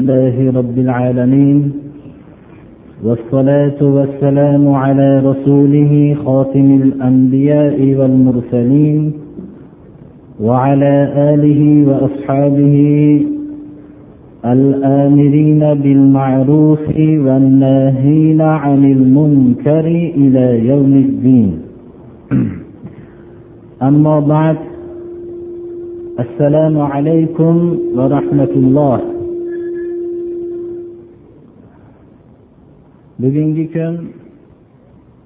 الله رب العالمين والصلاة والسلام على رسوله خاتم الأنبياء والمرسلين وعلى آله وأصحابه الآمرين بالمعروف والناهين عن المنكر إلى يوم الدين. أما بعد assalomu alaykum va rahmatulloh. Bugungi kun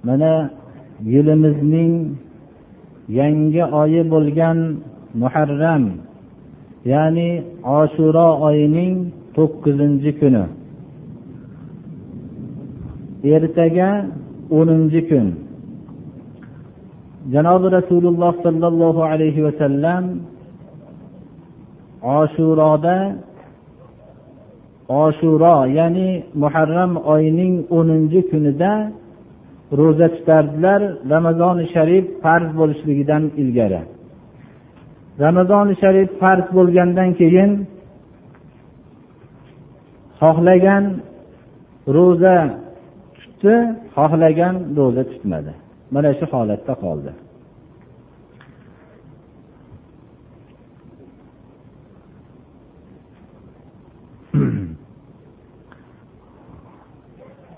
mana yilimizning yangi oyi bo'lgan muharram ya'ni oshuro oyining to'qqizinchi kuni. Ertaga o'ninchi kun. Janobi rasululloh sollallohu alayhi vasallam oshuroda oshuro ya'ni muharram oyining o'ninchi kunida ro'za tutardilar ramazoni sharif farz bo'lishligidan ilgari. Ramazoni sharif farz bo'lgandan keyin xohlagan ro'za tutdi xohlagan ro'za tutmadi. Mana shu holatda qoldi.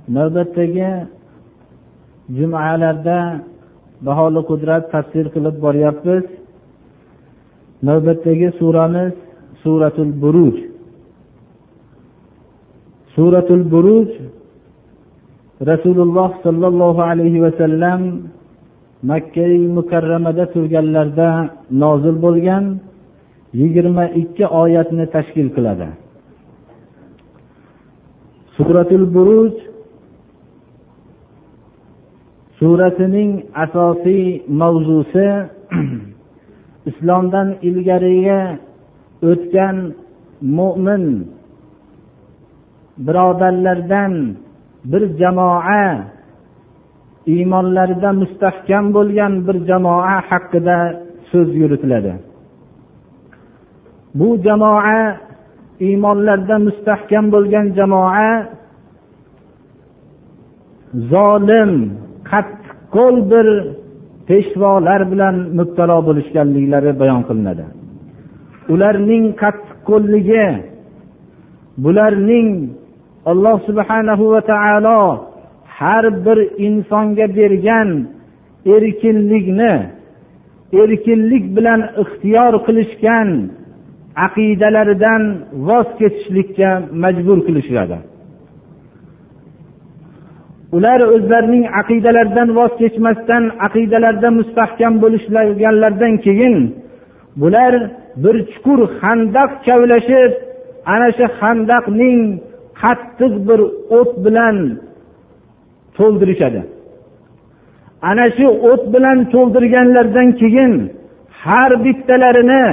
Navbatdagi jumalarda baholi qudrat tafsir qilib boryapmiz. Navbatdagi suramiz suratul buruj. Suratul buruj rasululloh sollallohu alayhi vasallam makka mukarramada turganlarida nozil bo'lgan yigirma ikki oyatni tashkil qiladi. Suratul buruj surasining asosiy mavzusi islomdan ilgariga o'tgan mo'min birodarlardan bir jamoa iymonlarida mustahkam bo'lgan bir jamoa haqida so'z yuritiladi. Bu jamoa iymonlarda mustahkam bo'lgan jamoa zolim qattiqqo'l bir peshvolar bilan mubtalo bo'lishganliklari bayon qilinadi. Ularning qattiqqo'lligi bularning alloh subhanahu va taolo har bir insonga bergan erkinlikni erkinlik bilan ixtiyor qilishgan aqidalaridan voz kechishlikka majbur qilishadi. Ular o'zlarining aqidalaridan voz kechmasdan aqidalarida mustahkam bo'lishganlaridan keyin bular bir chuqur handaq kavlashib ana shu handaqning qattiq bir o't bilan to'ldirishadi. Ana shu o't bilan to'ldirganlaridan keyin har bittalarini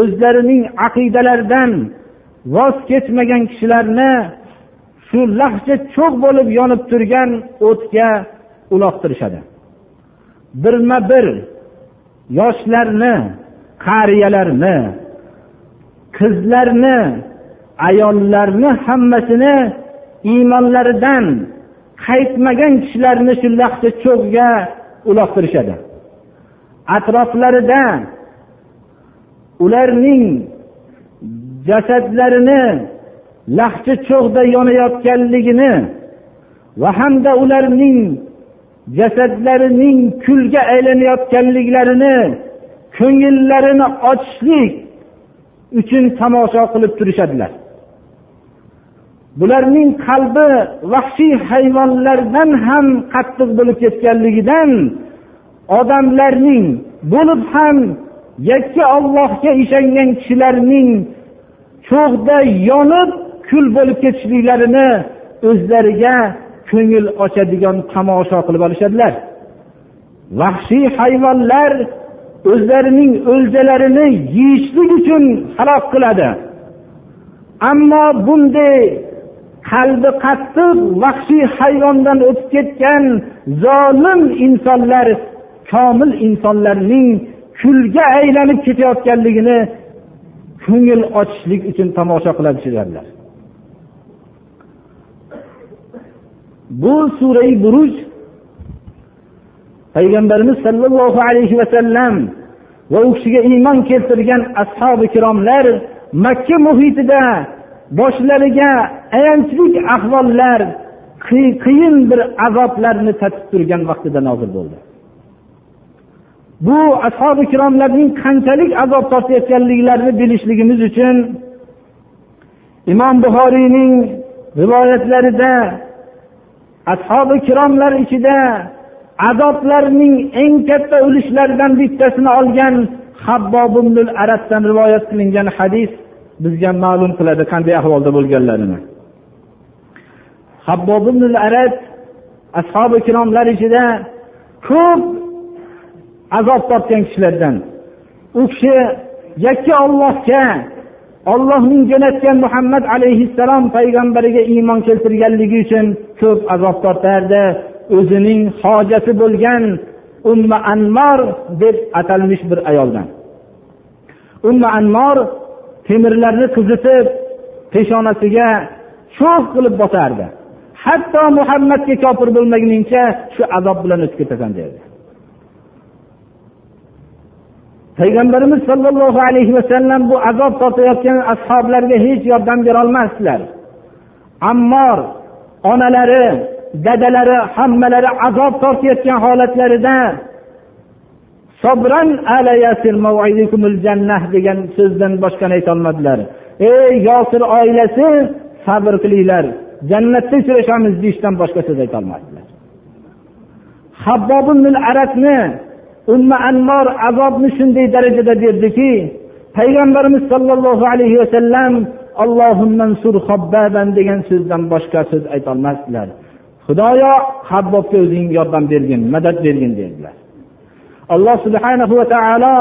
o'zlarining aqidalaridan voz kechmagan kishilarni shu lahcha cho'g' bo'lib yonib turgan o'tga uloqtirishadi birma bir yoshlarni qariyalarni qizlarni ayollarni hammasini iymonlaridan qaytmagan kishilarni shu lahcha cho'g'ga uloqtirishadi atroflarida ularning jasadlarini lahcha cho'g'da yonayotganligini va hamda ularning jasadlarining kulga aylanayotganliklarini ko'ngillarini ochishlik uchun tomosha qilib turishadilar. Bularning qalbi vahshiy hayvonlardan ham qattiq bo'lib ketganligidan odamlarning bo'lib ham yakka ollohga ishongan kishilarning cho'g'da yonib kul bo'lib ketishliklarini o'zlariga ko'ngil ochadigan tomosha qilib olishadilar. Vahshiy hayvonlar o'zlarining o'ljalarini yeyishlik uchun halok qiladi. Ammo bunday qalbi qattiq vahshiy hayvondan o'tib ketgan zolim insonlar komil insonlarning kulga aylanib ketayotganligini ko'ngil ochishlik uchun tomosha qiladilar bu surai buruj payg'ambarimiz sollallohu alayhi vasallam va u kishiga iymon keltirgan ashobi ikromlar makka muhitida boshlariga ayanchli ahvollar qiyin bir azoblarni tatib turgan vaqtida nozil bo'ldi. Bu ashobi ikromlarning qanchalik azob tortayotganliklarini bilishligimiz uchun imom buxoriyning rivoyatlarida ashobi ikromlar ichida azoblarning eng katta ulushlaridan bittasini olgan habbobul arabdan rivoyat qilingan hadis bizga ma'lum qiladi qanday ahvolda bo'lganlarini. Habbobul arab ashobi ikromlar ichida ko'p azob tortgan kishilardan. U kishi yakka ollohga ollohning jo'natgan muhammad alayhissalom payg'ambariga iymon keltirganligi uchun ko'p azob tortardi. O'zining hojati bo'lgan umma anmor deb atalmish bir ayoldan. Umma anmor temirlarni qizitib peshonasiga sho'x qilib bosardi hatto muhammadga kofir bo'lmaguningcha shu azob bilan o'tib ketasan derdi. Payg'ambarimiz sollallohu alayhi vasallam bu azob tortayotgan ashoblarga hech yordam berolmasdilar. Ammor onalari dadalari hammalari azob tortayotgan holatlarida sobran degan so'zdan boshqani aytolmadilar. Ey yosir oilasi sabr qilinglar jannatda uchrashamiz deyishdan boshqa so'z aytolmadilar. Habbobul arabni umma anmor azobni shunday darajada berdiki payg'ambarimiz sollallohu alayhi vasallam degan so'zdan boshqa so'z aytolmasdilar xudoyo habbobga o'zing yordam bergin madad bergin dedilar. Alloh subhanahu va taolo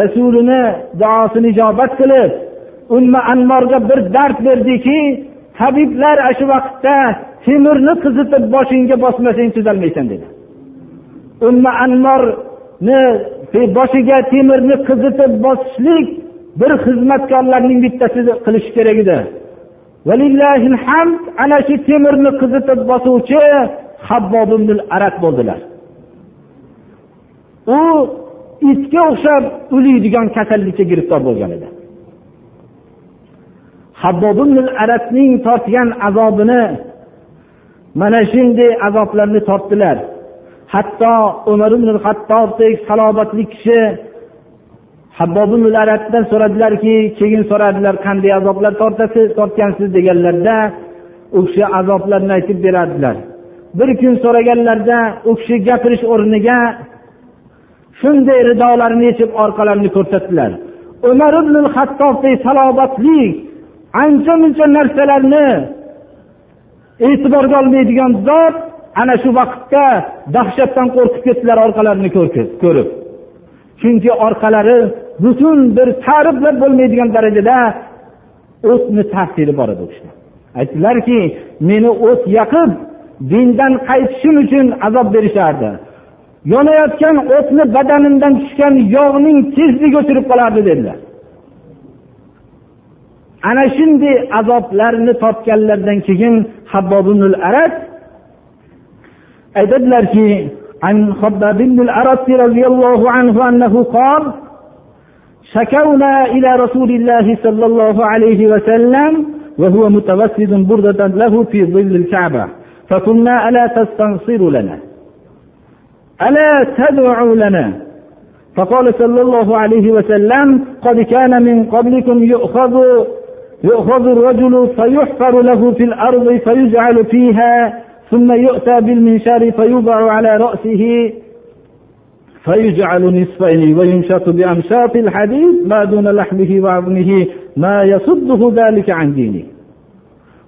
rasulini duosini ijobat qilib umma anmorga bir dard berdiki tabiblar ana shu vaqtda temirni qizitib boshingga bosmasang tuzalmaysan dedi umma anmor boshiga temirni qizitib bosishlik bir xizmatkorlarning bittasi qilishi kerak edi. Ana shu temirni qizitib bosuvchi arab bo'ldilar. U itga o'xshab uliydigan kasallikka giriftor bo'lgan edi. Arabning tortgan azobini mana shunday azoblarni tortdilar. Hatto umar ibn hattobdek salobatli kishi habbobul arabdan so'radilarki keyin so'radilar qanday azoblar tortasiz tortgansiz deganlarda u kishi azoblarni aytib berardilar bir kun so'raganlarida u kishi gapirish o'rniga shunday ridolarini yechib orqalarini ko'rsatdilar. Umar ibn hattobdek salobatli ancha muncha narsalarni e'tiborga olmaydigan zot ana shu vaqtda dahshatdan qo'rqib ketdilar orqalarini ko'rib. Chunki orqalari butun bir ta'riflab bo'lmaydigan darajada o'tni ta'siri bor edi u kishida aytdilarki meni o't yaqib dindan qaytishim uchun azob berishardi. Yonayotgan o'tni badanimdan tushgan yog'ning tezligi o'chirib qolardi dedilar. Ana shunday azoblarni tortganlaridan keyin habbobul arab aytadilarki عن خباب بن الأرت رضي الله عنه أنه قال شكونا إلى رسول الله صلى الله عليه وسلم وهو متوسد بردة له في ظل الكعبة فقلنا ألا تستنصر لنا؟ ألا تدعو لنا؟ فقال صلى الله عليه وسلم قد كان من قبلكم يؤخذ يؤخذ الرجل فيحفر له في الأرض فيجعل فيها ثم يؤتى بالمنشار فيوضع على رأسه فيجعل نصفين ويمشط بأمشاط الحديد ما دون لحمه وعظمه ما يصده ذلك عن دينه.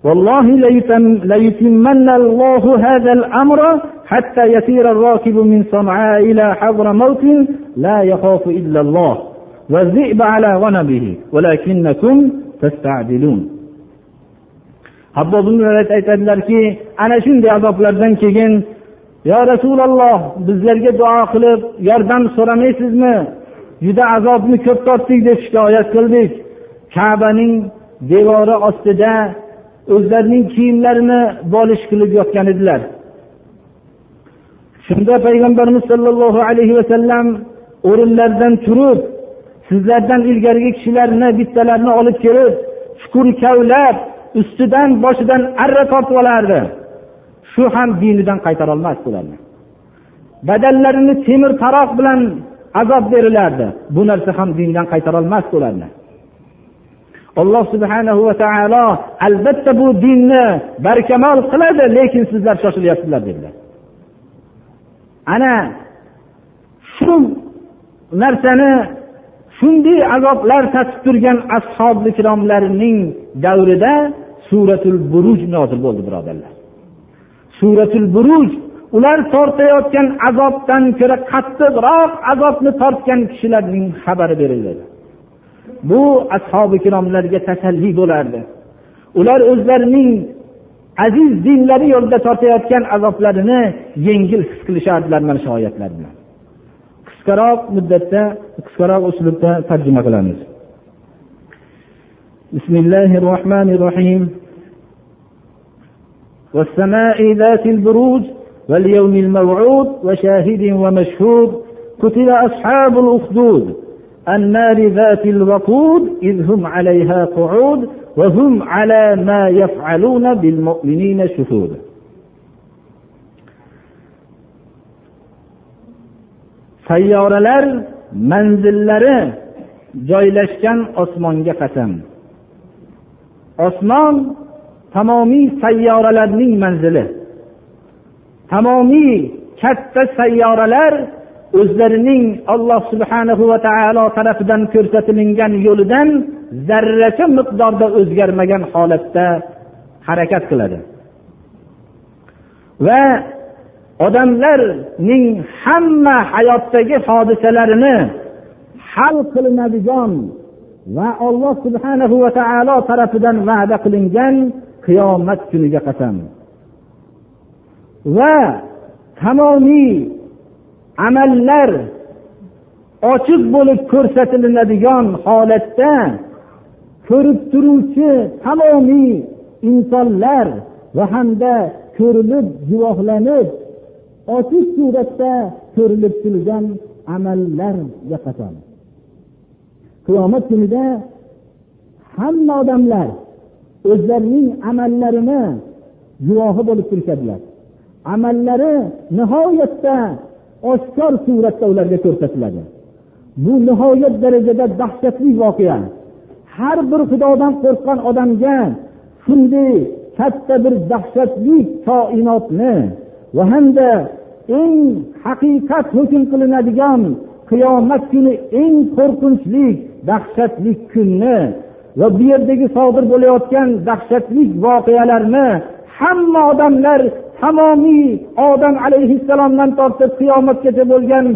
والله ليتم ليتمن الله هذا الأمر حتى يسير الراكب من صنعاء إلى حضر موت لا يخاف إلا الله. والذئب على غنمه ولكنكم aytadilarki ana shunday azoblardan keyin yo rasululloh bizlarga duo qilib yordam so'ramaysizmi? Juda azobni ko'p tortdik deb shikoyat qildik. Kabaning devori ostida o'zlarining kiyimlarini bolish qilib yotgan edilar. Shunda payg'ambarimiz sollallohu alayhi vasallam o'rinlaridan turib sizlardan ilgarigi kishilarni bittalarini olib kelib chuqur kavlab ustidan boshidan arra tortib olardi. Shu ham dinidan qaytarolmasdi ularni. Badallarini temir taroq bilan azob berilardi. Bu narsa ham dindan qaytarolmasdi ularni. Alloh subhanahu va taolo albatta bu dinni barkamol qiladi lekin sizlar shoshilyapsizlar dedilar. Ana shu narsani shunday azoblar tatib turgan ashobi ikromlarning davrida suratul buruj nozil bo'ldi birodarlar. Suratul buruj ular tortayotgan azobdan ko'ra qattiqroq azobni tortgan kishilarning xabari beriladi. Bu ashobi ikromlarga tasalli bo'lardi. Ular o'zlarining aziz dinlari yo'lida tortayotgan azoblarini yengil his qilishardilar mana shu oyatlar bilan qisqaroq muddatda qisqaroq uslubda tarjima qilamiz. الله الرحمن الرحيم والسماء ذات البروج واليوم الموعود وشاهد ومشهود قتل أصحاب الأخدود النار ذات الوقود إذ هم عليها قعود وهم على ما يفعلون بالمؤمنين شهود sayyoralar manzillari joylashgan osmonga qasam. Osmon tamomiy sayyoralarning manzili. Tamomiy katta sayyoralar o'zlarining alloh subhanahu va taolo tarafidan ko'rsatilingan yo'lidan zarracha miqdorda o'zgarmagan holatda harakat qiladi. Va odamlarning hamma hayotdagi hodisalarini hal qilinadigan va alloh subhanahu va taolo tarafidan va'da qilingan qiyomat kuniga qasam. Va tamomiy amallar ochiq bo'lib ko'rsatilinadigan holatda ko'rib turuvchi tamomiy insonlar va hamda ko'rilib guvohlanib ochiq suratda ko'rilib turgan amallarga qasam qiyomat kunida hamma odamlar o'zlarining amallarini guvohi bo'lib turishadilar. Amallari nihoyatda oshkor suratda ularga ko'rsatiladi. Bu nihoyat darajada dahshatli voqea. Har bir xudodan qo'rqqan odamga shunday katta bir dahshatli koinotni va hamda eng haqiqat hukm qilinadigan qiyomat kuni eng qo'rqinchli dahshatli kunni va bu yerdagi sodir bo'layotgan dahshatli voqealarni hamma odamlar tamomiy odam alayhissalomdan tortib qiyomatgacha bo'lgan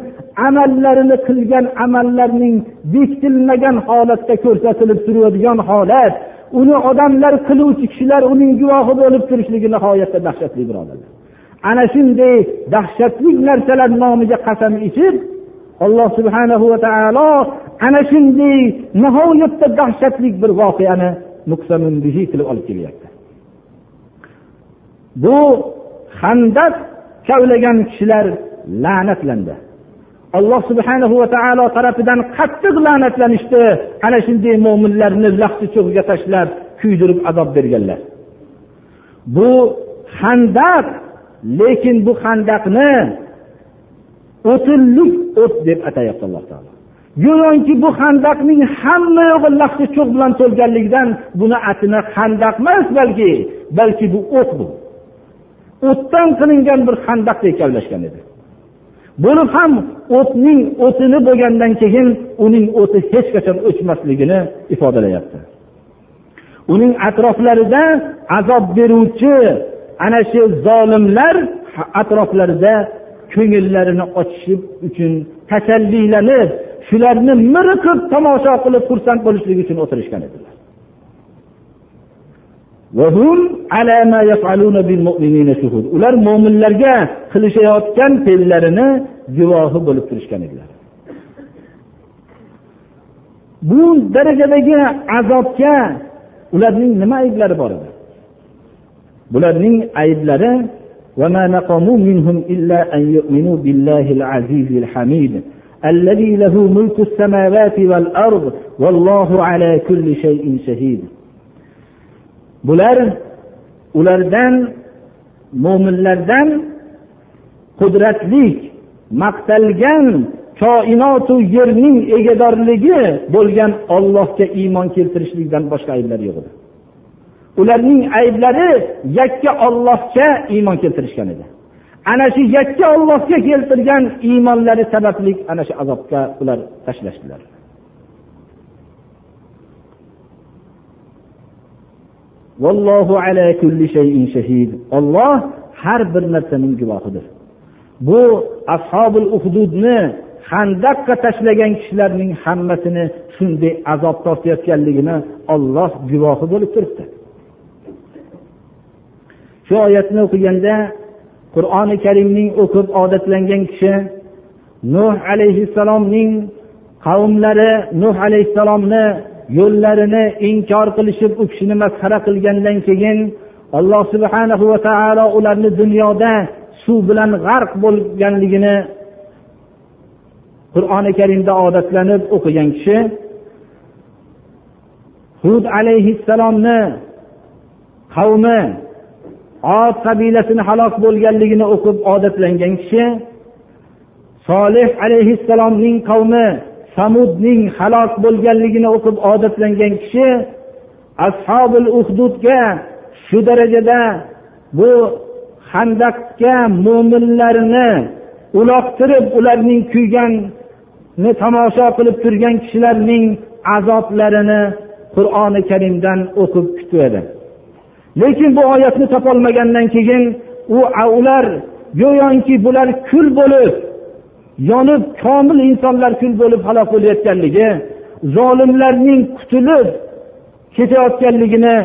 amallarini qilgan amallarning bekitilmagan holatda ko'rsatilib turadigan holat uni odamlar qiluvchi kishilar uning guvohi bo'lib turishligi nihoyatda dahshatli birodarlar. Ana shunday dahshatli narsalar nomiga qasam ichib alloh subhanahu va taolo ana shunday nihoyatda dahshatli bir voqeani qilib olib kelyapti. Bu handaq kavlagan kishilar la'natlandi. Alloh subhanahu va taolo tarafidan qattiq la'natlanishdi. Ana shunday mo'minlarni lahzi cho'g'iga tashlab kuydirib azob berganlar. Bu handaq lekin bu handaqni o'tinlik o't deb atayapti alloh taolo. Go'yoki bu handaqning hamma yog'i laxti cho'g' bilan to'lganligidan buni atini handaq emas balki balki bu o't bu. O'tdan qilingan bir handaqdek kavlashgan edi. Buni ham o'tning o'tini bo'lgandan keyin uning o'ti hech qachon o'chmasligini ifodalayapti. Uning atroflarida azob beruvchi ana shu zolimlar atroflarida ko'ngillarini ochish uchun tasallilanib shularni miriqib tomosha qilib xursand bo'lishlik uchun o'tirishgan edilar. Ular mo'minlarga qilishayotgan fe'llarini guvohi bo'lib turishgan edilar. Bu darajadagi azobga ularning nima ayblari bor edi? bularning ayblari وما نقموا منهم إلا أن يؤمنوا بالله العزيز الحميد الذي له ملك السماوات والأرض والله على كل شيء شهيد bular ulardan mo'minlardan qudratlik maqtalgan koinotu yerning egadorligi bo'lgan ollohga iymon keltirishlikdan boshqa ayblar yo'q edi Ularning ayblari yakka ollohga iymon keltirishgan edi. Ana shu yakka ollohga keltirgan iymonlari sababli ana shu azobga ular tashlashdilar. Olloh har bir narsaning guvohidir. Bu ashobul uhdudni handaqqa tashlagan kishilarning hammasini shunday azob tortayotganligini olloh guvohi bo'lib turibdi. Shu oyatni o'qiganda qur'oni karimning o'qib odatlangan kishi nuh alayhissalomning qavmlari nuh alayhissalomni yo'llarini inkor qilishib u kishini masxara qilgandan keyin alloh subhanahu va taolo ularni dunyoda suv bilan g'arq bo'lganligini qur'oni karimda odatlanib o'qigan kishi hud alayhissalomni qavmi ot qabilasini halok bo'lganligini o'qib odatlangan kishi solih alayhissalomning qavmi samudning halok bo'lganligini o'qib odatlangan kishi ashobil uhdudga shu darajada bu handaqga mo'minlarni uloqtirib ularning kuyganini tomosha qilib turgan kishilarning azoblarini qur'oni karimdan o'qib kutadi lekin bu oyatni topolmagandan keyin u ular go'yoki bular kul bo'lib yonib komil insonlar kul bo'lib halok bo'layotganligi zolimlarning qutulib ketayotganligini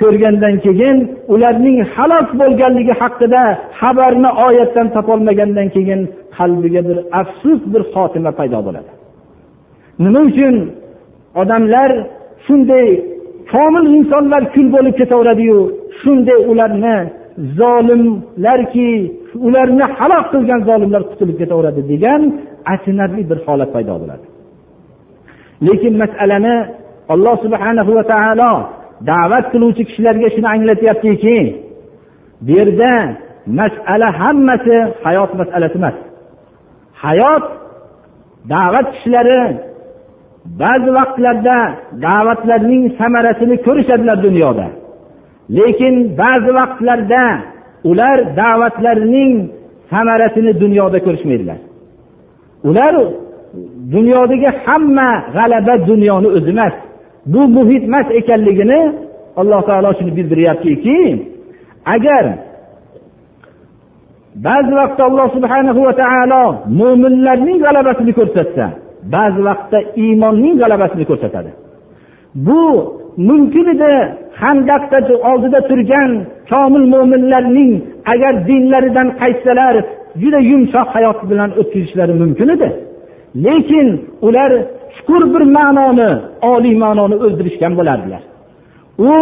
ko'rgandan keyin ularning halok bo'lganligi haqida xabarni oyatdan topolmagandan keyin qalbiga bir afsus bir xotima paydo bo'ladi. Nima uchun odamlar shunday komil insonlar kul bo'lib ketaveradiyu. Shunday ularni zolimlarki ularni halok qilgan zolimlar qutulib ketaveradi degan achinarli bir holat paydo bo'ladi. Lekin masalani alloh subhanahu va taolo da'vat qiluvchi kishilarga shuni anglatyaptiki bu yerda masala hammasi hayot masalasi emas. Hayot da'vat kishilari ba'zi vaqtlarda da'vatlarning samarasini ko'rishadilar dunyoda. Lekin ba'zi vaqtlarda ular da'vatlarining samarasini dunyoda ko'rishmaydilar. Ular dunyodagi hamma g'alaba dunyoni o'zi emas. Bu muhit emas ekanligini alloh taolo shuni bildiryaptiki agar ba'zi vaqtda alloh subhanahu va taolo mo'minlarning g'alabasini ko'rsatsa ba'zi vaqtda iymonning g'alabasini ko'rsatadi. Bu mumkin edi handaqda oldida turgan komil mo'minlarning agar dinlaridan qaytsalar juda yumshoq hayot bilan o'tkazishlari mumkin edi. Lekin ular chuqur bir ma'noni oliy ma'noni o'ldirishgan bo'lardilar. U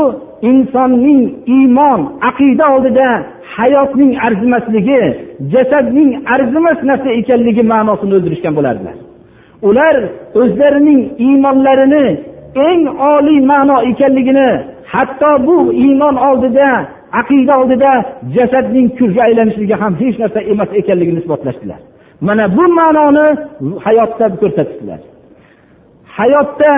insonning iymon aqida oldida hayotning arzimasligi jasadning arzimas narsa ekanligi ma'nosini o'ldirishgan bo'lardilar. Ular o'zlarining iymonlarini eng oliy ma'no ekanligini hatto bu iymon oldida aqida oldida jasadning kulga aylanishligi ham hech narsa emas ekanligini isbotlashdilar. Mana bu ma'noni hayotda ko'rsatishdilar. Hayotda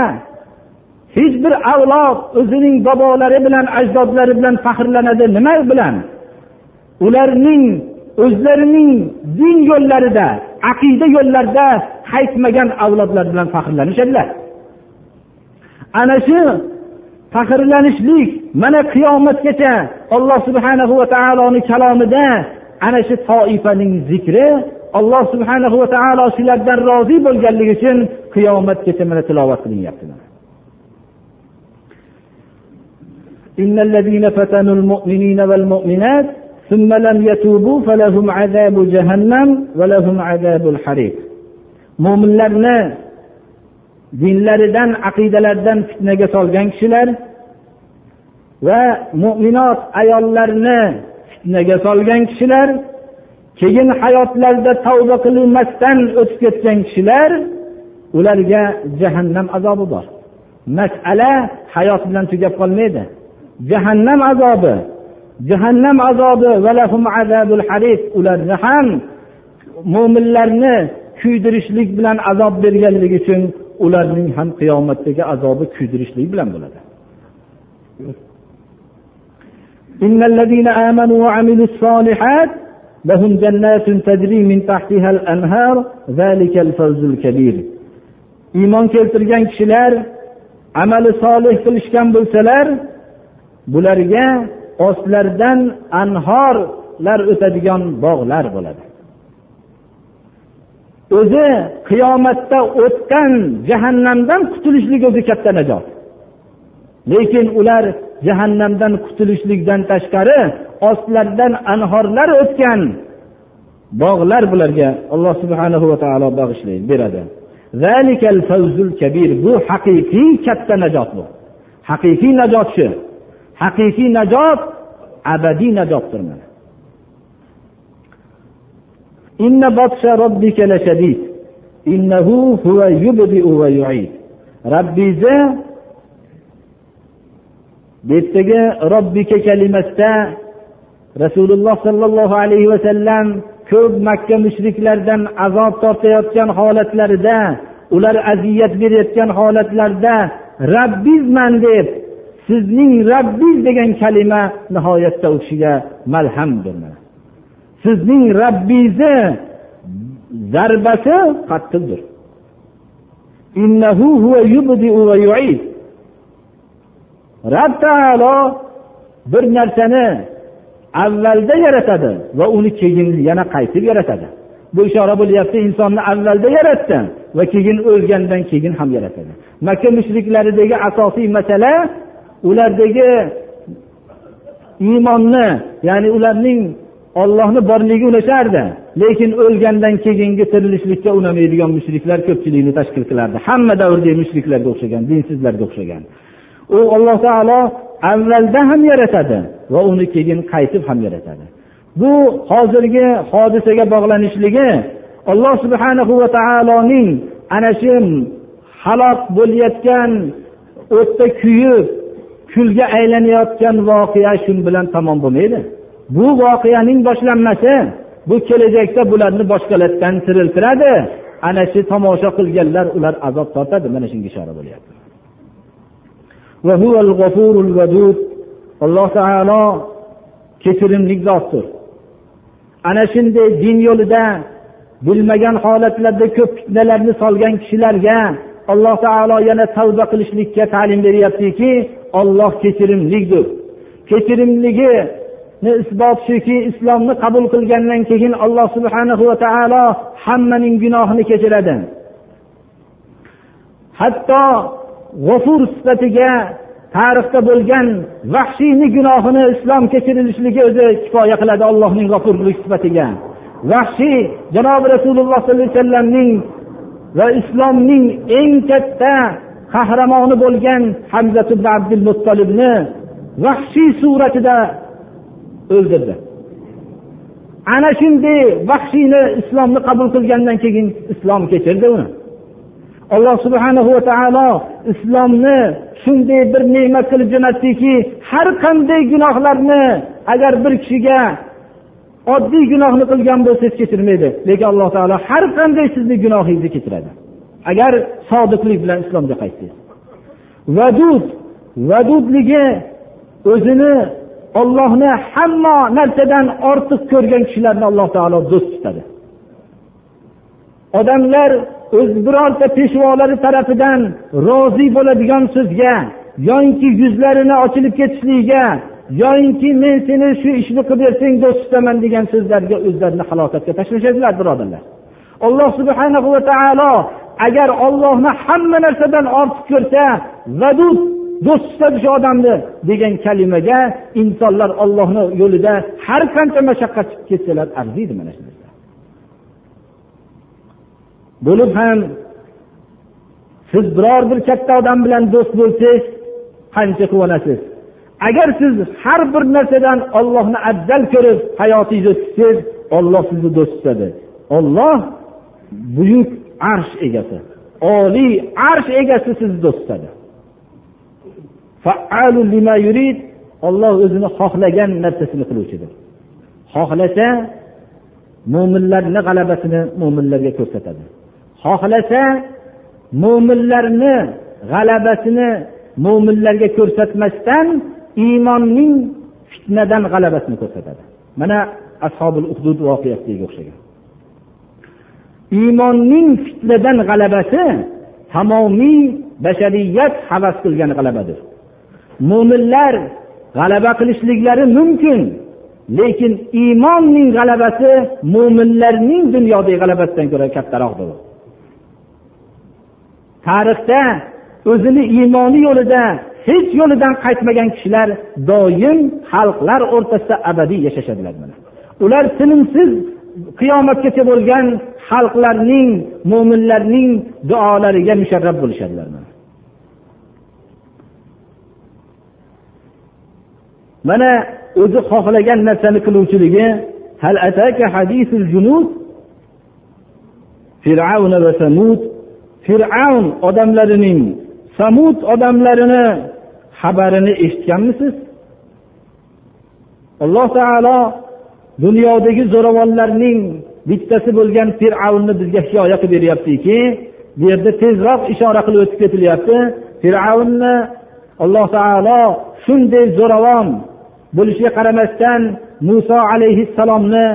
hech bir avlod o'zining bobolari bilan ajdodlari bilan faxrlanadi nima bilan? Ularning o'zlarining din yo'llarida aqida yo'llarida qaytmagan avlodlar bilan faxrlanishadilar ana shu faxrlanishlik mana qiyomatgacha alloh subhanahu va taoloni kalomida ana shu toifaning zikri alloh subhanahu va taolo shulardan rozi bo'lganligi uchun qiyomatgacha mana tilovat qilinyapti إن الذين فتنوا المؤمنين والمؤمنات ثم لم يتوبوا فلهم عذاب جهنم ولهم عذاب الحريق mo'minlarni dinlaridan aqidalaridan fitnaga solgan kishilar va mo'minot ayollarni fitnaga solgan kishilar keyin hayotlarida tavba qilinmasdan o'tib ketgan kishilar ularga jahannam azobi bor masala hayot bilan tugab qolmaydi jahannam azobi jahannam azobi ularni ham mo'minlarni kuydirishlik bilan azob berganligi uchun ularning ham qiyomatdagi azobi kuydirishlik bilan bo'ladi إن الذين آمنوا وعملوا الصالحات لهم جنات تجري من تحتها الأنهار ذلك الفوز الكبير iymon keltirgan kishilar amali solih qilishgan bo'lsalar bularga ostlaridan anhorlar o'tadigan bog'lar bo'ladi. O'zi qiyomatda o'tgan jahannamdan qutulishlik o'zi katta najot. Lekin ular jahannamdan qutulishlikdan tashqari ostlaridan anhorlar o'tgan bog'lar bularga alloh subhanahu va taolo bag'ishlaydi beradi. Bu haqiqiy katta najot bu. Haqiqiy najot shu. Haqiqiy najot abadiy najotdir mana. Robbizni bu yerdagi robbika kalimasida rasululloh sollallohu alayhi vasallam ko'p makka mushriklardan azob tortayotgan holatlarida ular aziyat berayotgan holatlarida rabbizman deb sizning rabbiz degan kalima nihoyatda u kishiga malhamdir sizning rabbingizni zarbasi qattiqdir. Rab taolo bir narsani avvalda yaratadi va uni keyin yana qaytib yaratadi. Bu ishora bo'lyapti insonni avvalda yaratdi va keyin o'lgandan keyin ham yaratadi. Makka mushriklaridagi asosiy masala ulardagi iymonni ya'ni ularning ollohni borligi unashardi lekin o'lgandan keyingi tirilishlikka unamaydigan mushriklar ko'pchilikni tashkil qilardi. Hamma davrdagi mushriklarga o'xshagan dinsizlarga o'xshagan. U alloh taolo avvalda ham yaratadi va uni keyin qaytib ham yaratadi. Bu hozirgi hodisaga bog'lanishligi alloh subhanahu va taoloning ana shu halok bo'layotgan o'tda kuyib kulga aylanayotgan voqea shu bilan tamom bo'lmaydi. Bu voqeaning boshlanmasi bu kelajakda bularni boshqalardan tiriltiradi. Ana shu tomosha qilganlar ular azob tortadi. Mana shunga ishora bo'lyapti. Alloh taolo kechirimli zotdir. Ana shunday din yo'lida bilmagan holatlarda ko'p fitnalarni solgan kishilarga alloh taolo yana tavba qilishlikka ta'lim beryaptiki olloh kechirimlidir kechirimligini isbot shuki islomni qabul qilgandan keyin alloh subhana va taolo hammaning gunohini kechiradi. Hatto g'ofur sifatiga tarixda bo'lgan vahshiyni gunohini islom kechirilishligi o'zi kifoya qiladi allohning g'ofurlik sifatiga. Vahshiy janobi rasululloh sollallohu alayhi vasallamning va islomning eng katta qahramoni bo'lgan hamza ibn abdul muttolibni vahshiy suratida o'ldirdi. Ana shunday vahshiyni islomni qabul qilgandan keyin islom kechirdi uni. Alloh subhanahu va taolo islomni shunday bir ne'mat qilib jo'natdiki har qanday gunohlarni agar bir kishiga oddiy gunohni qilgan bo'lsangiz kechirmaydi. Lekin alloh taolo har qanday sizni gunohingizni kechiradi. Agar sodiqlik bilan islomga qaytsangiz vadud vadudligi o'zini ollohni hamma narsadan ortiq ko'rgan kishilarni alloh taolo do'st tutadi. Odamlar o'z birorta peshvolari tarafidan rozi bo'ladigan so'zga yoinki yuzlarini ochilib ketishligiga yoyinki men seni shu ishni qilib bersang do'st tutaman degan so'zlarga o'zlarini halokatga tashlashadilar birodarlar. Alloh subhana va taolo agar ollohni hamma narsadan ortiq ko'rsa vadud do'st tutadi shu odamni degan kalimaga insonlar ollohni yo'lida har qancha mashaqqat chiqib ketsalar arziydi mana shu bo'lib ham siz biror bir katta odam bilan do'st bo'lsangiz qancha quvonasiz? Agar siz har bir narsadan ollohni afzal ko'rib hayotingizni tutsangiz olloh sizni do'st tutadi. Olloh buyuk arsh egasi. Oliy arsh egasi sizni do'st tutadi olloh o'zini xohlagan narsasini qiluvchidir. Xohlasa mo'minlarni g'alabasini mo'minlarga ko'rsatadi. Xohlasa mo'minlarni g'alabasini mo'minlarga ko'rsatmasdan iymonning fitnadan g'alabasini ko'rsatadi. Mana ashobil uhdud voqeasiga o'xshagan. Iymonning fitnadan g'alabasi tamomiy bashariyat havas qilgan g'alabadir. Mo'minlar g'alaba qilishliklari mumkin lekin iymonning g'alabasi mo'minlarning dunyodagi g'alabasidan ko'ra kattaroqdir. Tarixda o'zini iymoni yo'lida hech yo'lidan qaytmagan kishilar doim xalqlar o'rtasida abadiy yashashadilar ular tinimsiz qiyomatgacha bo'lgan xalqlarning mo'minlarning duolariga musharraf bo'lishadilar mana. O'zi xohlagan narsani qiluvchiligi fir'avn va samud. Fir'avn odamlarining samud odamlarini xabarini eshitganmisiz? Alloh taolo dunyodagi zo'ravonlarning bittasi bo'lgan fir'avnni bizga hikoya qilib beryaptiki bu yerda tezroq ishora qilib o'tib ketilyapti. Fir'avnni alloh taolo shunday zo'ravon bo'lishiga qaramasdan muso alayhissalomni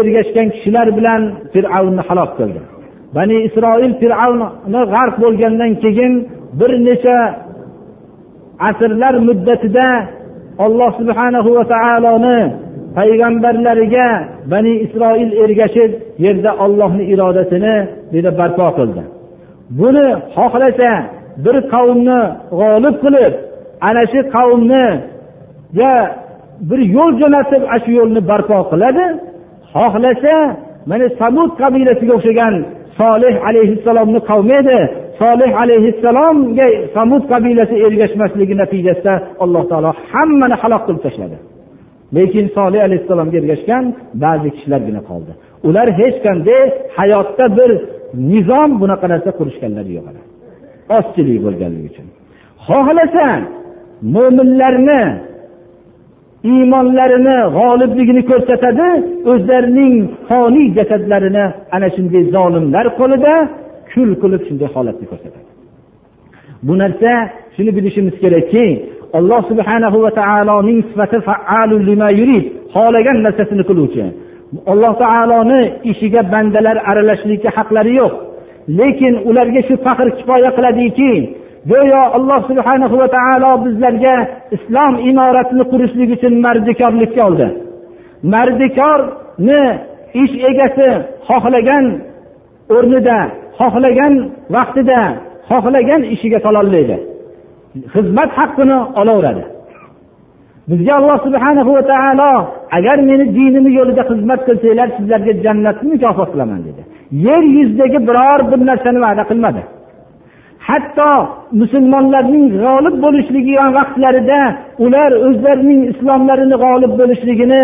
ergashgan kishilar bilan fir'avnni halok qildi. Bani isroil fir'avni g'arq bo'lgandan keyin bir necha asrlar muddatida alloh subhanahu va taoloni payg'ambarlariga bani isroil ergashib yerda ollohni irodasini dedi barpo qildi. Buni xohlasa bir qavmni g'olib qilib ana shu qavmniga bir yo'l jo'natib ana shu yo'lni barpo qiladi. Xohlasa mana samud qabilasiga o'xshagan solih alayhissalomni qavmi edi. Solih alayhissalomga samud qabilasi ergashmasligi natijasida alloh taolo hammani halok qilib tashladi. Lekin solih alayhissalomga ergashgan ba'zi kishilargina qoldi. Ular hech qanday hayotda bir nizom bunaqa narsa qurishganlari yo'q ozchilik bo'lganligi uchun. Xohlasa mo'minlarni iymonlarini g'olibligini ko'rsatadi o'zlarining foniy jasadlarini ana shunday zolimlar qo'lida kul qilib shunday holatni ko'rsatadi. Bu narsa shuni bilishimiz kerakki alloh subhanahu va taoloning sifati xohlagan narsasini qiluvchi. Alloh taoloni ishiga bandalar aralashishlikka haqlari yo'q. Lekin ularga shu faxr kifoya qiladiki go'yo alloh subhana va taolo bizlarga islom imoratini qurishlik uchun mardikorlikka oldi. Mardikorni ish egasi xohlagan o'rnida xohlagan vaqtida xohlagan ishiga sololmaydi xizmat haqqini olaveradi. Bizga alloh subhana va taolo agar meni dinimni yo'lida xizmat qilsanglar sizlarga jannatni mukofot qilaman dedi. Yer yuzidagi biror bir narsani va'da qilmadi. Hatto musulmonlarning g'olib bo'lishligi vaqtlarida ular o'zlarining islomlarini g'olib bo'lishligini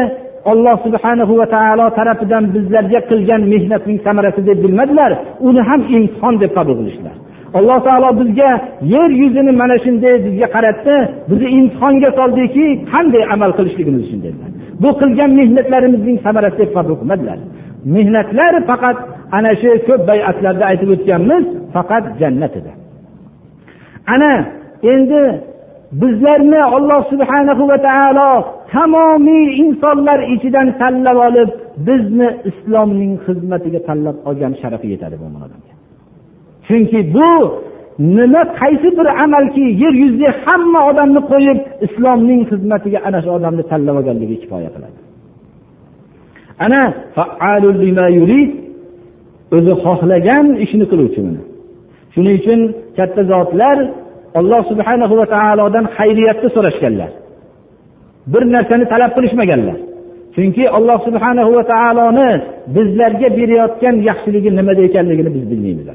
alloh subhanahu va taolo tarafidan bizlarga qilgan mehnatning samarasi deb bilmadilar. Uni ham imtihon deb qabul qilishdilar. Alloh taolo bizga yer yuzini mana shunday bizga qaratdi. Bizni imtihonga soldiki qanday amal qilishligimiz uchun dedilar. Bu qilgan mehnatlarimizning samarasi deb qabul qilmadilar mehnatlar faqat ana shu ko'p bayatlarda aytib o'tganmiz faqat jannat edi. Ana endi bizlarni olloh subhanahu va taolo tamomiy insonlar ichidan tanlab olib bizni islomning xizmatiga tanlab olgan sharafi yetadi bu odamga chunki bu nima qaysi bir amalki yer yuzida hamma odamni qo'yib islomning xizmatiga ana shu odamni tanlab olganligi kifoya qiladi. Ana o'zi xohlagan ishni qiluvchi shuning uchun katta zotlar alloh subhana va taolodan xayriyatni so'rashganlar. Bir narsani talab qilishmaganlar. Chunki alloh subhanahu va taoloni bizlarga berayotgan yaxshiligi nimada ekanligini biz bilmaymiz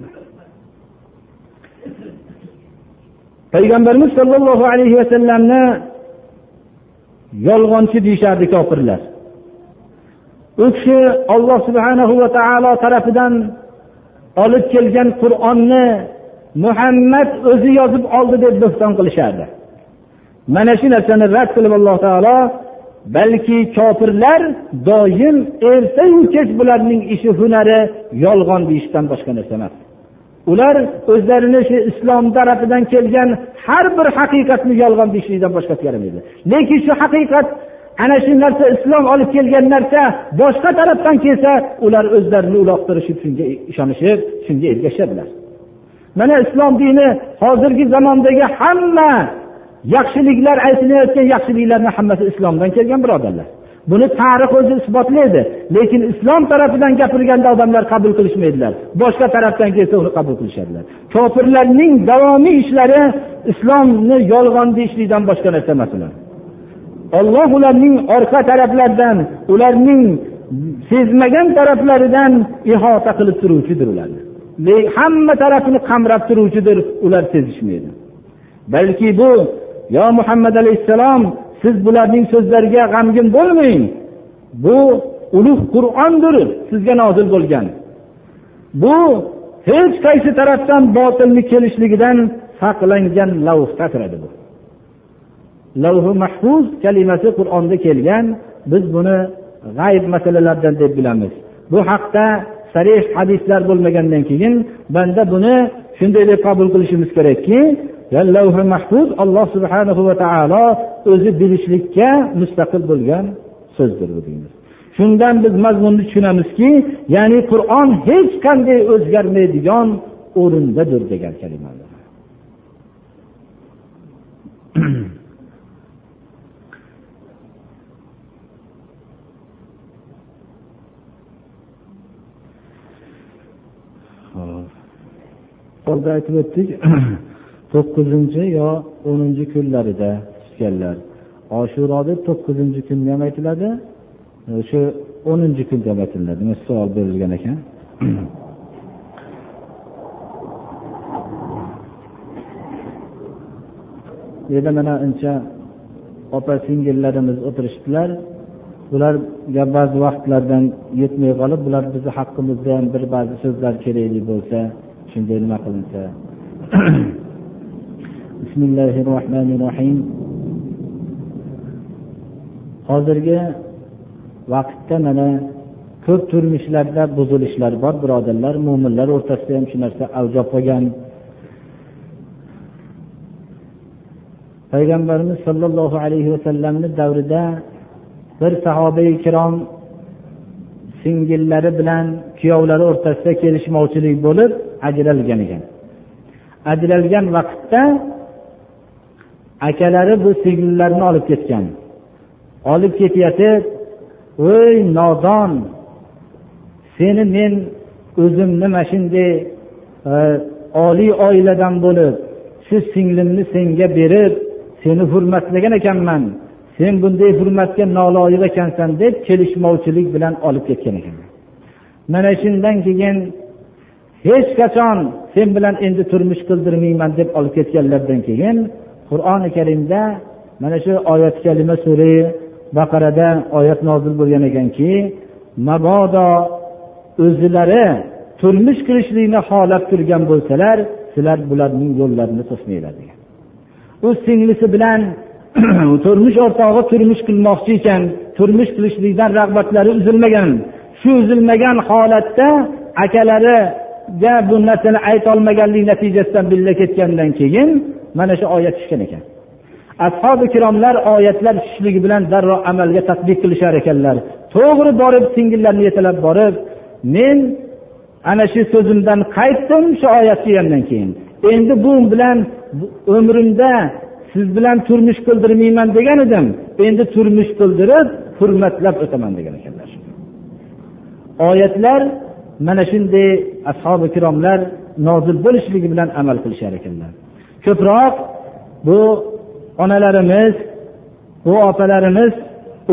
payg'ambarimiz sollallohu alayhi vasallamni yolg'onchi deyishardi kofirlar. U kishi olloh subhanahu va taolo tarafidan olib kelgan qur'onni muhammad o'zi yozib oldi deb bo'xton qilishardi. Mana shu narsani rad qilib alloh taolo balki kofirlar doim ertayu kech bularning ishi hunari yolg'on deyishdan boshqa narsa emas. Ular o'zlarini shu islom tarafidan kelgan har bir haqiqatni yolg'on deyishlikdan boshqasi yaramaydi lekin shu haqiqat ana shu narsa islom olib kelgan narsa boshqa tarafdan kelsa ular o'zlarini uloqtirishib shunga ishonishib shunga ergashadilar mana islom dini hozirgi zamondagi hamma yaxshiliklar aytilayotgan yaxshiliklarni hammasi islomdan kelgan birodarlar. Buni tarix o'zi isbotlaydi. Lekin islom tarafidan gapirganda odamlar qabul qilishmaydilar. Boshqa tarafdan kelsa uni qabul qilishadilar. Kofirlarning davomiy ishlari islomni yolg'on deyishlikdan boshqa narsa emas ular. Olloh ularning orqa taraflaridan ularning sezmagan taraflaridan ihota qilib turuvchidir ularni hamma tarafini qamrab turuvchidir ular sezishmaydi. Balki bu yo muhammad alayhissalom siz bularning so'zlariga g'amgin bo'lmang. Bu ulug' qur'ondir sizga nozil bo'lgan. Bu hech qaysi tarafdan botilni kelishligidan saqlangan lavhda bu. Lavhi mahfuz kalimasi qur'onda kelgan. Biz buni g'ayb masalalardan deb bilamiz. Bu haqda sarih hadislar bo'lmagandan keyin banda buni shunday deb qabul qilishimiz kerakki lavhi mahfuz alloh subhanahu va taolo o'zi bilishlikka mustaqil bo'lgan so'zdir bu deymiz shundan biz mazmunni tushunamizki ya'ni qur'on hech qanday o'zgarmaydigan o'rindadir degan kalimalar. Hozir aytib o'tdik. to'qqizinchi yo o'ninchi kunlarida tutganlar oshuroda to'qqizinchi kunda ham aytiladi e, o'sha o'ninchi kunda ham aytiladi savol berilgan ekan? Bu yerda mana uncha opa singillarimiz o'tirishibdilar bularga ba'zi vaqtlardan yetmay qolib bular bizni haqqimizda ham bir ba'zi so'zlar kerakli bo'lsa shunday nima qilinsa. بسم الله الرحمن الرحيم hozirgi vaqtda mana ko'p turmushlarda buzilishlar bor birodarlar mo'minlar o'rtasida ham shu narsa avj olib qolgan. Payg'ambarimiz sollallohu alayhi vasallamni davrida bir sahoba ikrom singillari bilan kuyovlari o'rtasida kelishmovchilik bo'lib ajralgan ekan. Ajralgan vaqtda akalari bu singillarni olib ketgan. Olib ketayotib voy nodon seni men o'zimni mana shunday e, oliy oiladan bo'lib shu singlimni senga berib seni hurmatlagan ekanman sen bunday hurmatga noloyiq ekansan deb kelishmovchilik bilan olib ketgan ekanman mana shundan keyin hech qachon sen bilan endi turmush qildirmayman deb olib ketganlaridan keyin qur'oni karimda mana shu oyat kalima sura baqarada oyat nozil bo'lgan ekanki mabodo o'zilari turmush qilishlikni xohlab turgan bo'lsalar sizlar bularning yo'llarini to'smanglar degan. U singlisi bilan turmush o'rtog'i turmush qilmoqchi ekan turmush qilishlikdan rag'batlari uzilmagan. Shu uzilmagan holatda akalariga bu narsani aytolmaganlik natijasidan birga ketgandan keyin mana shu oyat tushgan ekan. Ashobi ikromlar oyatlar tushishligi bilan darrov amalga tadbiq qilishar ekanlar. To'g'ri borib singillarni yetalab borib men ana shu so'zimdan qaytdim shu oyat kelgandan keyin. Endi bu bilan umrimda siz bilan turmush qildirmayman degan edim. Endi turmush qildirib hurmatlab o'taman degan ekanlar. Oyatlar mana shunday ashobi ikromlar nozil bo'lishligi bilan amal qilishar ekanlar. Ko'proq bu onalarimiz bu opalarimiz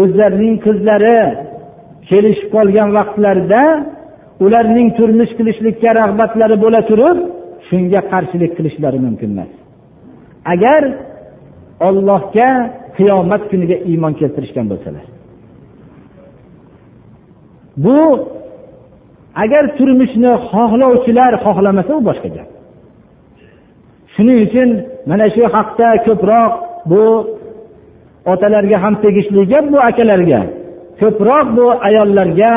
o'zlarining qizlari kelishib qolgan vaqtlarida ularning turmush qilishlikka rag'batlari bo'la turib shunga qarshilik qilishlari mumkin emas. Agar ollohga qiyomat kuniga iymon keltirishgan bo'lsalar. Bu agar turmushni xohlovchilar xohlamasa u boshqa gap. Shuning uchun mana shu haqda ko'proq bu otalarga ham tegishli gap bu akalarga ko'proq bu ayollarga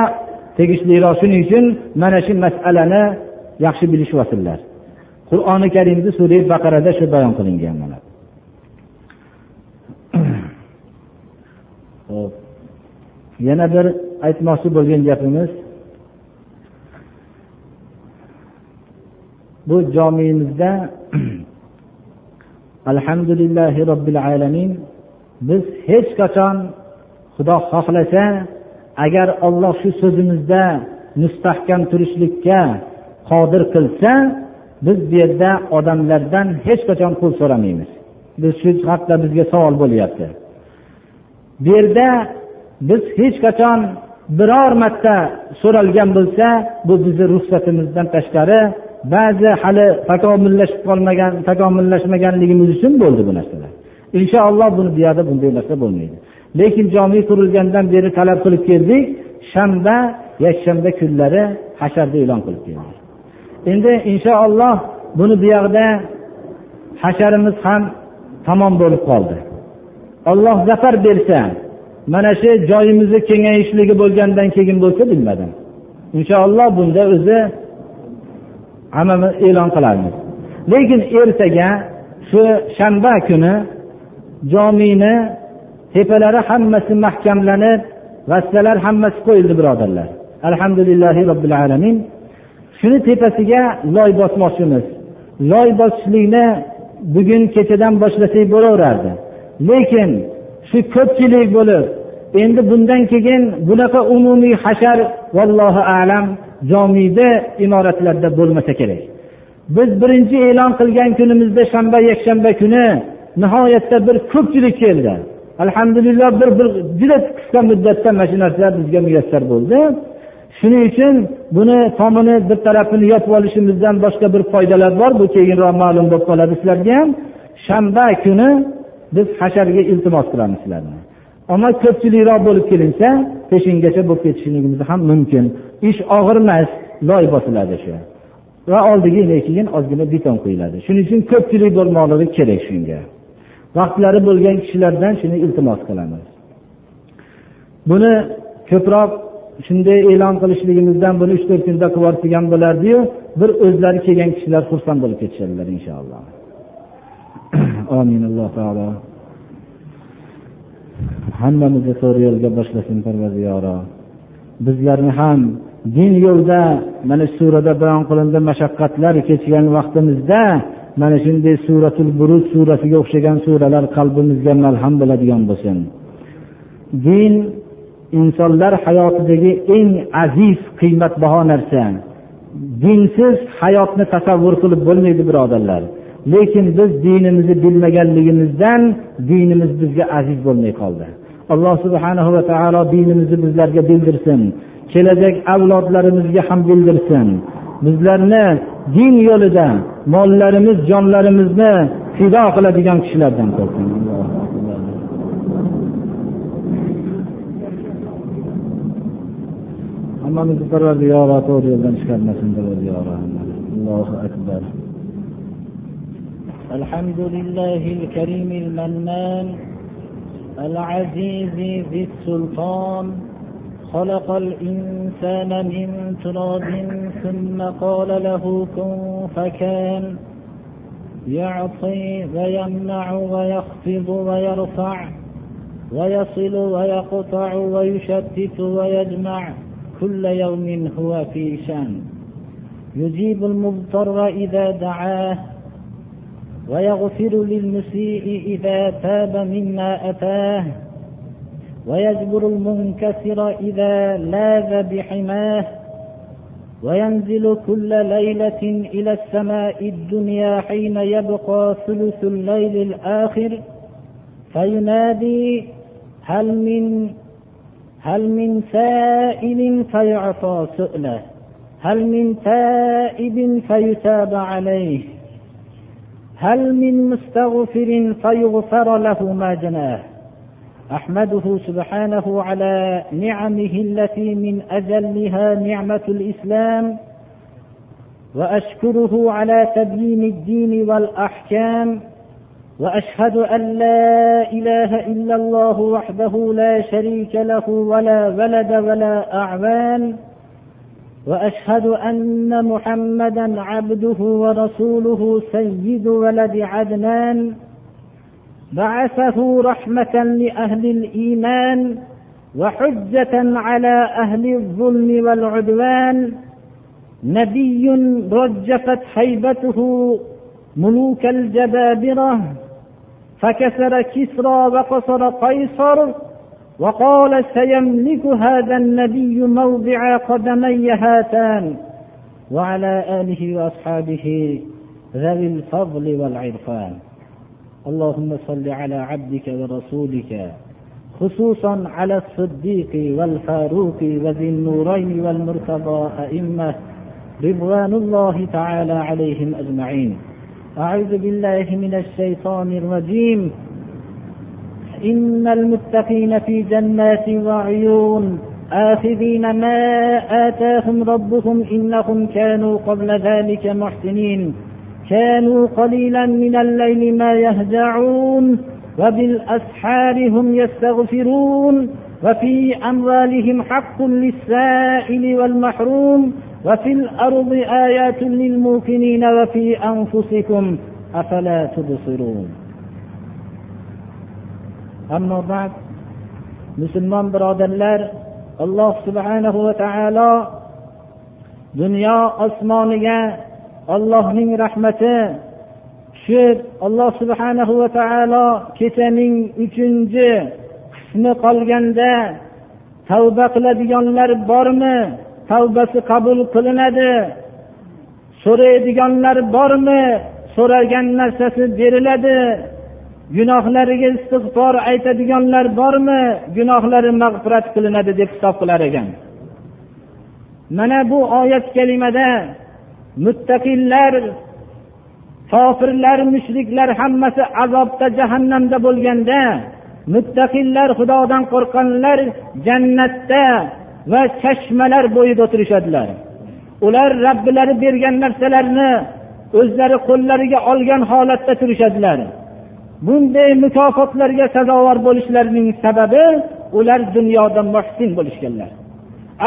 tegishliroq. Shuning uchun mana shu masalani yaxshi bilishyapsizlar qur'oni karimni sura baqarada shu bayon qilingan mana. Yana bir aytmoqchi bo'lgan gapimiz. Bu jomiyimizda alhamdulillahi robbil alamin. Biz hech qachon xudo xohlasa agar olloh shu so'zimizda mustahkam turishlikka qodir qilsa biz bu yerda odamlardan hech qachon pul so'ramaymiz. Biz shu haqda bizga savol bo'lyapti. Bu yerda biz hech qachon biror marta so'ralgan bo'lsa bu bizni ruxsatimizdan tashqari ba'zi hali takomillashib qolmagan takomillashmaganligimiz uchun bo'ldi bu narsalar. Inshaalloh buni bu bunday narsa bo'lmaydi. Lekin jomiy qurilgandan beri talab qilib keldik shanba yakshanba kunlari hasharni e'lon qilib keldik. Endi inshaalloh buni bu yoqda hasharimiz ham tamom bo'lib qoldi. Olloh zafar bersa mana shu joyimizni kengayishligi bo'lgandan keyin bo'lsa bilmadim. Inshaalloh bunda o'zi amalni e'lon qilamiz lekin ertaga shu shanba kuni jomini tepalari hammasi mahkamlanib vassalar hammasi qo'yildi birodarlar. Alhamdulillahi robbil alamin. Shuni tepasiga loy bosmoqchimiz. Loy bosishlikni bugun kechadan boshlasak bo'laverardi. Lekin shu ko'pchilik bo'lib endi bundan keyin bunaqa umumiy hashar vallohu alam jomiyda imoratlarda bo'lmasa kerak. Biz birinchi e'lon qilgan kunimizda shanba yakshanba kuni nihoyatda bir ko'pchilik keldi. Alhamdulillah bir bir juda qisqa muddatda mana shu narsalar bizga muyassar bo'ldi. Shuning uchun buni tomini bir tarafini yopib olishimizdan boshqa bir foydalar bor. Bu keyinroq ma'lum bo'lib qoladi sizlarga ham. Shanba kuni biz hasharga iltimos qilamiz sizlarni ammo ko'pchilikroq bo'lib kelinsa peshingacha bo'lib ketishligimiz ham mumkin. Ish og'ir emas loy bosiladi shu. Va oldiga keyin ozgina beton quyiladi. Shuning uchun ko'pchilik bo'lmoqligi kerak shunga. Vaqtlari bo'lgan kishilardan shuni iltimos qilamiz. Buni ko'proq shunday e'lon qilishligimizdan buni uch to'rt kunda qilib yuborsak bo'lardiyu bir o'zlari kelgan kishilar xursand bo'lib ketishadilar inshaalloh. Amin. Alloh taolo. Hammamizni to'g'ri yo'lga boshlasin parvardigoro bizlarni ham din yo'lida mana surada bayon qilindi mashaqqatlar kechgan vaqtimizda mana shunday suratul buruj surasiga o'xshagan suralar qalbimizga malham bo'ladigan bo'lsin. Din insonlar hayotidagi eng aziz qiymatbaho narsa. Dinsiz hayotni tasavvur qilib bo'lmaydi birodarlar. Lekin biz dinimizni bilmaganligimizdan dinimiz bizga aziz bo'lmay qoldi. Alloh subhanahu va taolo dinimizni bizlarga bildirsin. Kelajak avlodlarimizga ham bildirsin. Bizlarni din yo'lida mollarimiz jonlarimizni fido qiladigan kishilardan qilsin hammamizni parvardigoro to'g'ri yo'ldan chiqarmasin parvardigoro allohu akbar. الحمد لله الكريم المنان العزيز ذي السلطان. خلق الإنسان من تراب ثم قال له كن فكان. يعطي ويمنع ويخفض ويرفع ويصل ويقطع ويشتت ويجمع كل يوم هو في شان. يجيب المضطر إذا دعاه ويغفر للمسيء إذا تاب مما أتاه ويجبر المنكسر إذا لاذ بحماه وينزل كل ليلة إلى السماء الدنيا حين يبقى ثلث الليل الآخر فينادي هل من هل من سائل فيعطى سؤله هل من تائب فيتاب عليه؟ هل من مستغفر فيغفر له ما جناه؟ أحمده سبحانه على نعمه التي من أجلها نعمة الإسلام وأشكره على تبيين الدين والأحكام وأشهد أن لا إله إلا الله وحده لا شريك له ولا ولد ولا أعوان وأشهد أن محمدا عبده ورسوله سيد ولد عدنان. بعثه رحمة لأهل الإيمان وحجة على أهل الظلم والعدوان. نبي رجفت هيبته ملوك الجبابرة. فكسر كسرى وقصر قيصر. وقال سيملك هذا النبي موضع قدمي هاتان وعلى آله وأصحابه ذوي الفضل والعرفان. اللهم صل على عبدك ورسولك خصوصا على الصديق والفاروق وذي النورين والمرتضى أئمة رضوان الله تعالى عليهم أجمعين. أعوذ بالله من الشيطان الرجيم. إن المتقين في جنات وعيون. آخذين ما آتاهم ربهم إنهم كانوا قبل ذلك محسنين. كانوا قليلا من الليل ما يهجعون وبالأسحار هم يستغفرون وفي أموالهم حق للسائل والمحروم وفي الأرض آيات للموقنين وفي أنفسكم أفلا تبصرون. Ammo ba'd musulmon birodarlar alloh subhanahu va taolo dunyo osmoniga ollohning rahmati tushib alloh subhanahu va taolo kechaning uchinchi qismi qolganda tavba qiladiganlar bormi? Tavbasi qabul qilinadi. So'raydiganlar bormi? So'ragan narsasi beriladi. Gunohlariga istig'for aytadiganlar bormi? Gunohlari mag'firat qilinadi deb hisob qilar ekan. Mana bu oyat kalimada muttaqillar kofirlar mushriklar hammasi azobda jahannamda bo'lganda muttaqillar xudodan qo'rqqanlar jannatda va chashmalar bo'yida o'tirishadilar. Ular robbilari bergan narsalarni o'zlari qo'llariga olgan holatda turishadilar. Bunday mukofotlarga sazovor bo'lishlarining sababi ular dunyoda muhsin bo'lishganlar.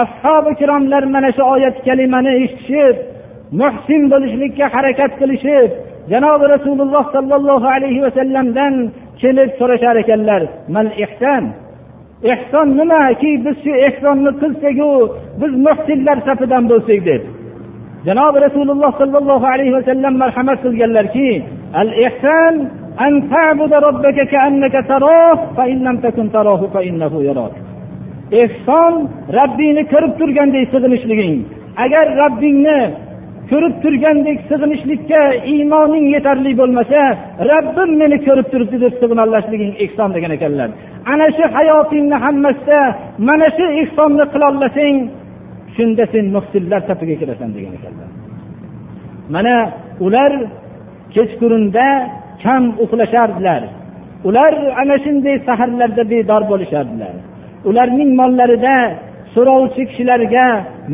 Ashobi ikromlar mana shu oyat kalimani eshitishib muhsin bo'lishlikka harakat qilishib janobi rasululloh sollallohu alayhi vasallamdan kelib so'rashar ekanlar mal ehson ehson nimaki biz shu ehsonni qilsaku biz muhsinlar safidan bo'lsak deb. Janobi rasululloh sollallohu alayhi vasallam marhamat qilganlarki al ehson أن تعبد ربك كأنك تراه فإن لم تكن تراه فإنه يراك ehson rabbingni ko'rib turgandek sig'inishliging agar rabbingni ko'rib turgandek sig'inishlikka iymoning yetarli bo'lmasa rabbim meni ko'rib turibdi deb sig'inolashliging ehson degan ekanlar ana shu hayotingni hammasida mana shu ehsonni qilolmasang shunda sen muhsinlar safiga kirasan degan ekanlar mana ular kechqurunda kam uxlashardilar ular ana shunday saharlarda bedor bo'lishardilar ularning mollarida so'rovchi kishilarga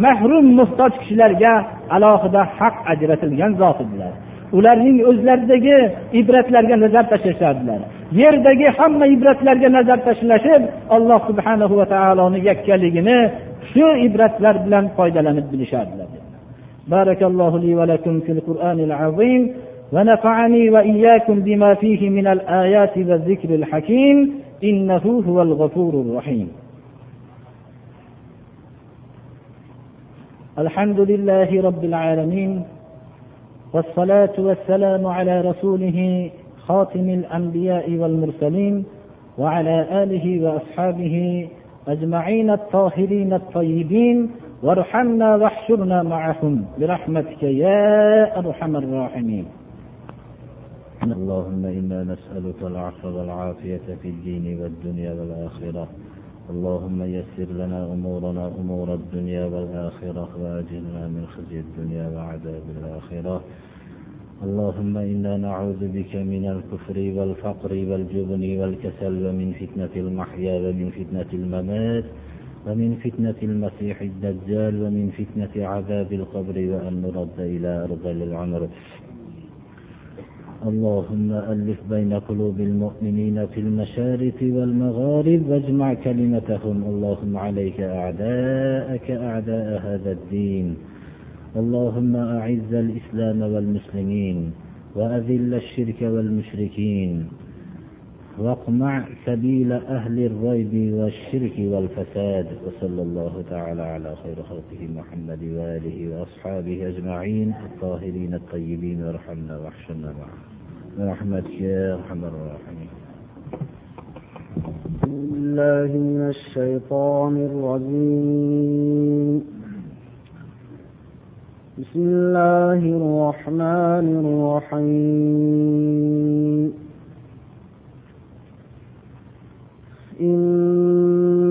mahrum muhtoj kishilarga alohida haq ajratilgan zot edilar ularning o'zlaridagi ibratlarga nazar tashlashardilar yerdagi hamma ibratlarga nazar tashlashib alloh subhanahu va taoloni yakkaligini shu ibratlar bilan foydalanib bilishardilar بارك الله لي ولكم في القرآن العظيم ونفعني وإياكم بما فيه من الآيات والذكر الحكيم. إنه هو الغفور الرحيم. الحمد لله رب العالمين والصلاة والسلام على رسوله خاتم الأنبياء والمرسلين وعلى آله وأصحابه أجمعين الطاهرين الطيبين وارحمنا واحشرنا معهم برحمتك يا أرحم الراحمين. اللهم إنا نسألك العفو والعافية في الدين والدنيا والآخرة. اللهم يسر لنا أمورنا أمور الدنيا والآخرة وأجرنا من خزي الدنيا وعذاب الآخرة. اللهم إنا نعوذ بك من الكفر والفقر والجبن والكسل ومن فتنة المحيا ومن فتنة الممات ومن فتنة المسيح الدجال ومن فتنة عذاب القبر وأن نرد إلى أرض العمر. اللهم ألف بين قلوب المؤمنين في المشارق والمغارب واجمع كلمتهم. اللهم عليك أعداءك أعداء هذا الدين. اللهم أعز الإسلام والمسلمين وأذل الشرك والمشركين. واقمع سبيل أهل الريب والشرك والفساد وصلى الله تعالى على خير خلقه محمد وآله وأصحابه أجمعين الطاهرين الطيبين وارحمنا واحشرنا معهم برحمتك يا أرحم الراحمين. الله من الشيطان الرجيم. بسم الله الرحمن الرحيم. إن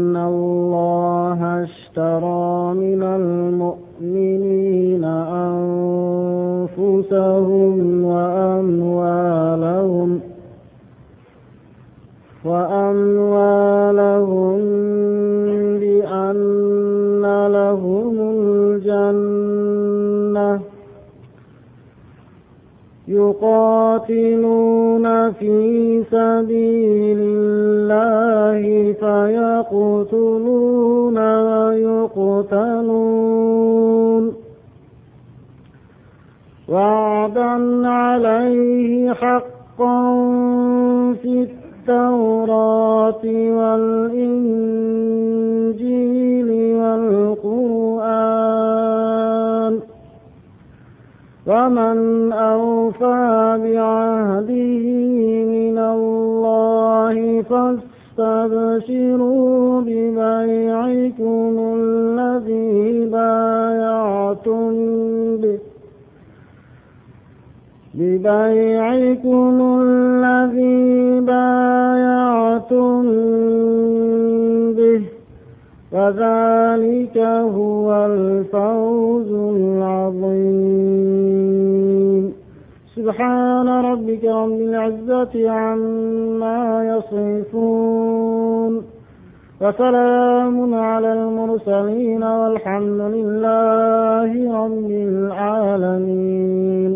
وسلام على المرسلين والحمد لله رب العالمين.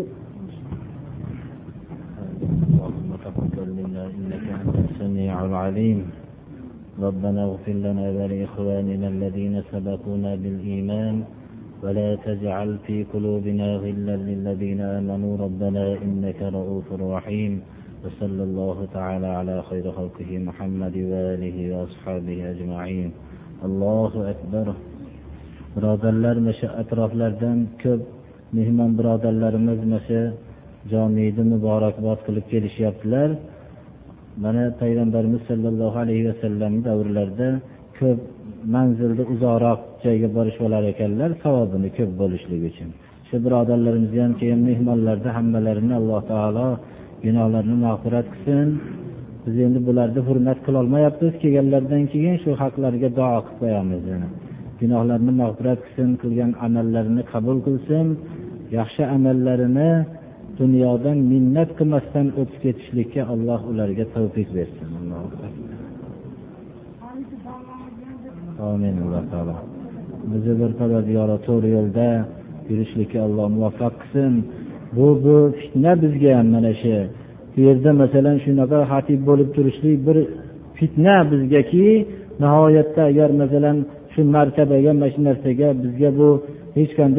اللهم تقبل منا إنك أنت السميع العليم. ربنا اغفر لنا ولإخواننا الذين سبقونا بالإيمان. ولا تجعل في قلوبنا غلا للذين آمنوا. ربنا إنك رؤوف رحيم. وصلى الله تعالى على خير خلقه محمد وآله وأصحابه أجمعين الله أكبر birodarlar mana shu atroflardan ko'p mehmon birodarlarimiz mana shu jomiyni muborakbod qilib kelishyaptilar mana payg'ambarimiz sollallohu alayhi vasallam davrlarida ko'p manzilda uzoqroq joyga borishvolar ekanlar savobini ko'p bo'lishligi uchun shu birodarlarimizni ham kelgan mehmonlarda hammalarini alloh taolo gunohlarini mag'firat qilsin. Biz endi bularni hurmat qilolmayapmiz kelganlaridan keyin shu haqlarga duo qilib qo'yamiz gunohlarini mag'firat qilsin qilgan amallarini qabul qilsin. Yaxshi amallarini dunyodan minnat qilmasdan o'tib ketishlikka alloh ularga tavfiq bersin. Amin. Alloh taolo. Bizni bir qadar to'g'ri yo'lda yurishlikka alloh muvaffaq qilsin. Bu bu fitna bizga ham mana shu. Bu yerda masalan shunaqa xatib bo'lib turishlik bir fitna bizgaki nihoyatda agar masalan shu martabaga mana shu narsaga bizga bu hech qanday